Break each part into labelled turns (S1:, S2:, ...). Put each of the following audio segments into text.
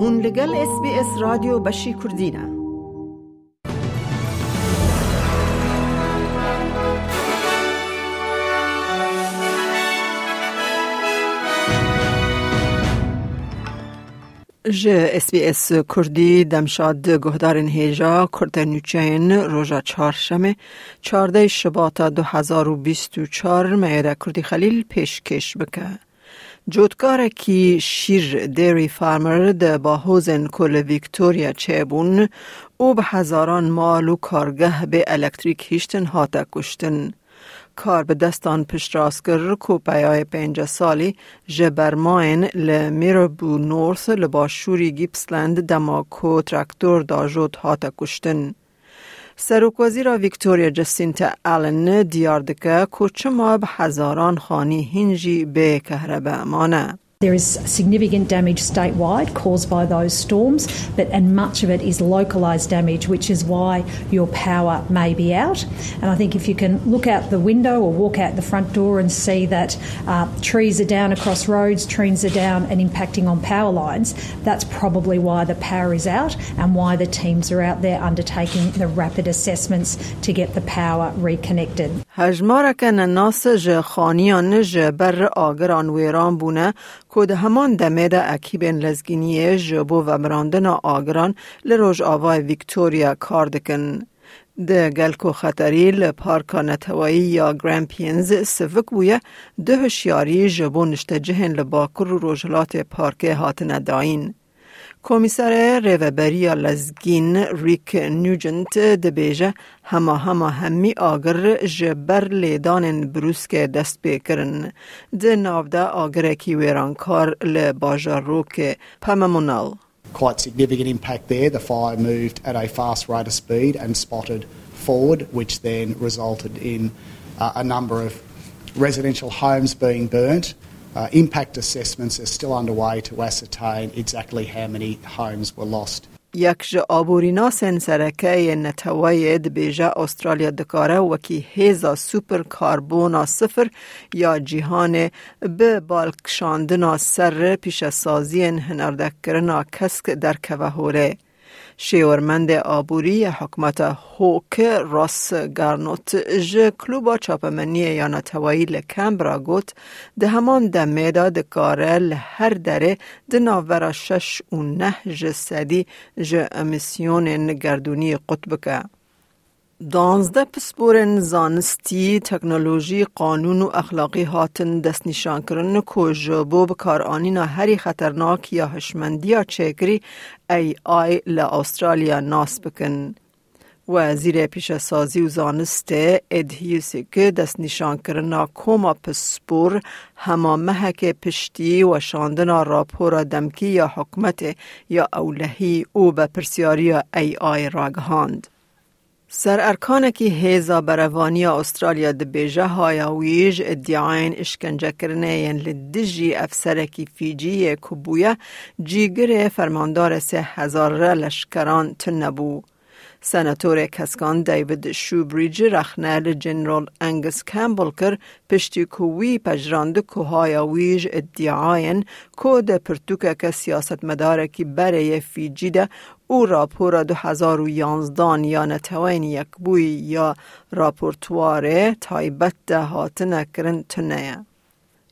S1: هون لگل اس بی اس رادیو بشی کردینه ج اس بی اس کردی دمشاد گهدارن هیجا کرد نوچین روژا چهارشنبه چارده شباط دو هزار و بیست و چار میره کردی خلیل پیشکش بکه. جوتکار کی شیر دیری فارمر ده با حوزن کل ویکتوریا چیبون او به هزاران مال و کارگه به الکتریک هیشتن هاتا کشتن. کار به دستان پشت راست گر کو پیای پنج سالی جبرماین لمیربو نورث لباشوری گیپسلند دماکو ترکتور دا جوت هاتا کشتن. سروک وزیر ویکتوریا جسینتا آلن دیار دکه که چما به هزاران خانی هنجی به کهربه مانه.
S2: There is significant damage statewide caused by those storms, but and much of it is localised damage, which is why your power may be out. And I think if you can look out the window or walk out the front door and see that uh, trees are down across roads, trees are down and impacting on power lines, that's probably why the power is out and why the teams are out there undertaking the rapid assessments to get the power reconnected.
S1: هجمارک ناس ج خانیان ج بر آگران ویران بونه کود همان دمه دا اکیبین لزگینی جبو و براندن آگران لروژ آوای ویکتوریا کار دکن. ده گلکو خطری لپارکا نتوایی یا گرامپینز سفک بویه ده هشیاری جبو نشته جهن لباکر و روژلات پارک هاتن داین. کمیسر ریوبری لزگین ریک نیوجنت دبیجه هما هما همی آگر جبر لیدان بروس که دست بیکرن ده نافده آگر کی ویرانکار لباجار رو که پممونال
S3: Quite significant impact there. The fire moved at a fast rate of speed and spotted forward, which then resulted in uh, a number of residential homes being burnt. Uh, impact assessments are still underway to ascertain exactly how many homes were lost.
S1: یک جا آبورینا سن سرکه نتوای دبیجه استرالیا دکاره وکی هیزا سوپر کاربونا صفر یا جیهان به بالکشاندنا سر پیش سازی هنردک کرنا کسک در کوهوره. شیورمند آبوری حکمت هوک راس گارنوت ج کلوبا چاپمنی یا نتوایی لکمبرا گوت ده همان دمه دا دکاره لهر دره ده ناورا شش و نه ج سدی ج امیسیون نگردونی قطب که. دانزده پسپورن زانستی، تکنولوژی، قانون و اخلاقی هاتن دست نشان کرن که جبو بکارانینا هری خطرناک یا هشمندی یا چکری ای آی لأسترالیا ناس بکن. وزیر پیش سازی و زانست ادهیوسی که دست نشان کرنا کوما پسپور هما مهک پشتی و شاندنا راپورا دمکی یا حکمت یا اولهی او به پرسیاری ای آی راگهاند. سر ارکان کی هیزا بروانی استرالیا بیجه هایاویج ادعاین اشکنجه کرنه ین لدجی افسر کی فیجی کبویا جیگر فرماندار سه هزار را لشکران تنبو. سناتۆرێک هەسکان دایوید شوبریج رەخنە لە جنرۆل ئەنگس کەمبڵ کرد پشتی کووی پەژراند کوهایە ویژ ئدیعاەن کۆ دەپرتوکەکە سیاستمەدارێکی بەرەیە فیجیدە او راپۆرە 2011 یانە تەوەین یەکبووی یا راپۆرتوارێ تایبەت دەهاتنە کرن تنەیە.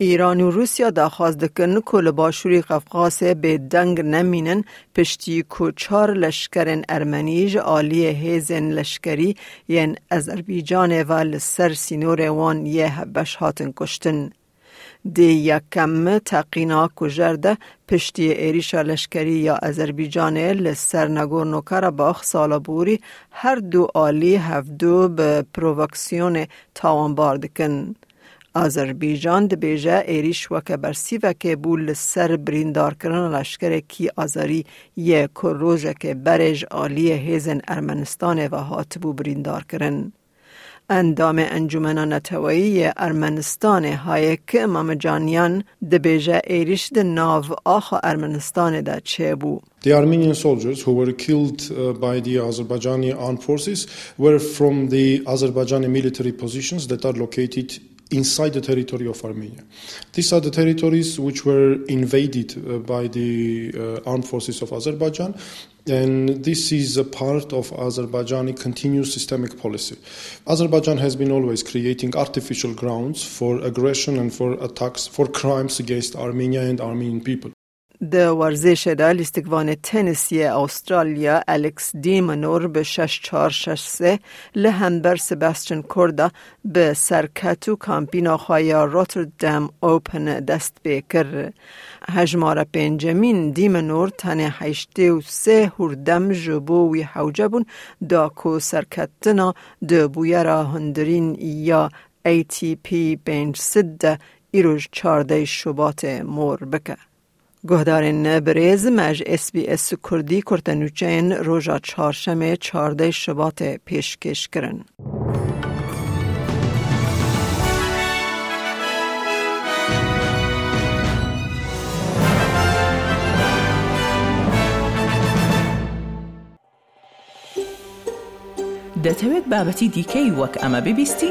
S1: ایران و روسیا دخواست دکن که لباشوری قفقاس به دنگ نمینن پشتی که چار لشکرین ارمنیج آلی هیزن لشکری ین ازربیجان و لسر سینور وان یه بش هاتن کشتن. دی یکم تقینا کجرده پشتی ایریشا لشکری یا ازربیجان لسر نگورنو کرباخ سالابوری هر دو آلی هفدو به پرووکسیون تاوانبار دکن. آذربایجان د بیجه ایریش وکه برسی وکه بول سر بریندار کرن لشکر کی آذری یه کروژه که برج آلی هیزن ارمنستان و هاتبو بریندار کرن. اندام انجمن نتوایی ارمنستان هایک امام جانیان د بیجه ایریش د ناو آخا ارمنستان دا چه بو؟
S4: The Armenian soldiers who were killed uh, by the Azerbaijani armed forces were from the Azerbaijani military positions that are located inside the territory of Armenia. These are the territories which were invaded uh, by the uh, armed forces of Azerbaijan, and this is a part of Azerbaijani continuous systemic policy. Azerbaijan has been always creating artificial grounds for aggression and for attacks, for crimes against Armenia and Armenian people.
S1: د ورزش دا لیستگوان تنیسی استرالیا الکس دیمنور به 6463 لهنبر سباستین کوردا به سرکتو کامپینا خواهی روتردام اوپن دست بکر هجمار پنجمین دیمنور تنه هشته و سه هردم جبو وی حوجبون دا کو سرکتنا دو بویرا هندرین یا ATP بینج سده ایروش چارده شبات مور بکه. گوهدارên برêz me ji SBS Kurdî kurtenûçeyên roja çarşemê çardey şibatê pêşkêş kirin.
S5: دەتەوێت بابەتی دیکەی وەک ئەمە ببیستی؟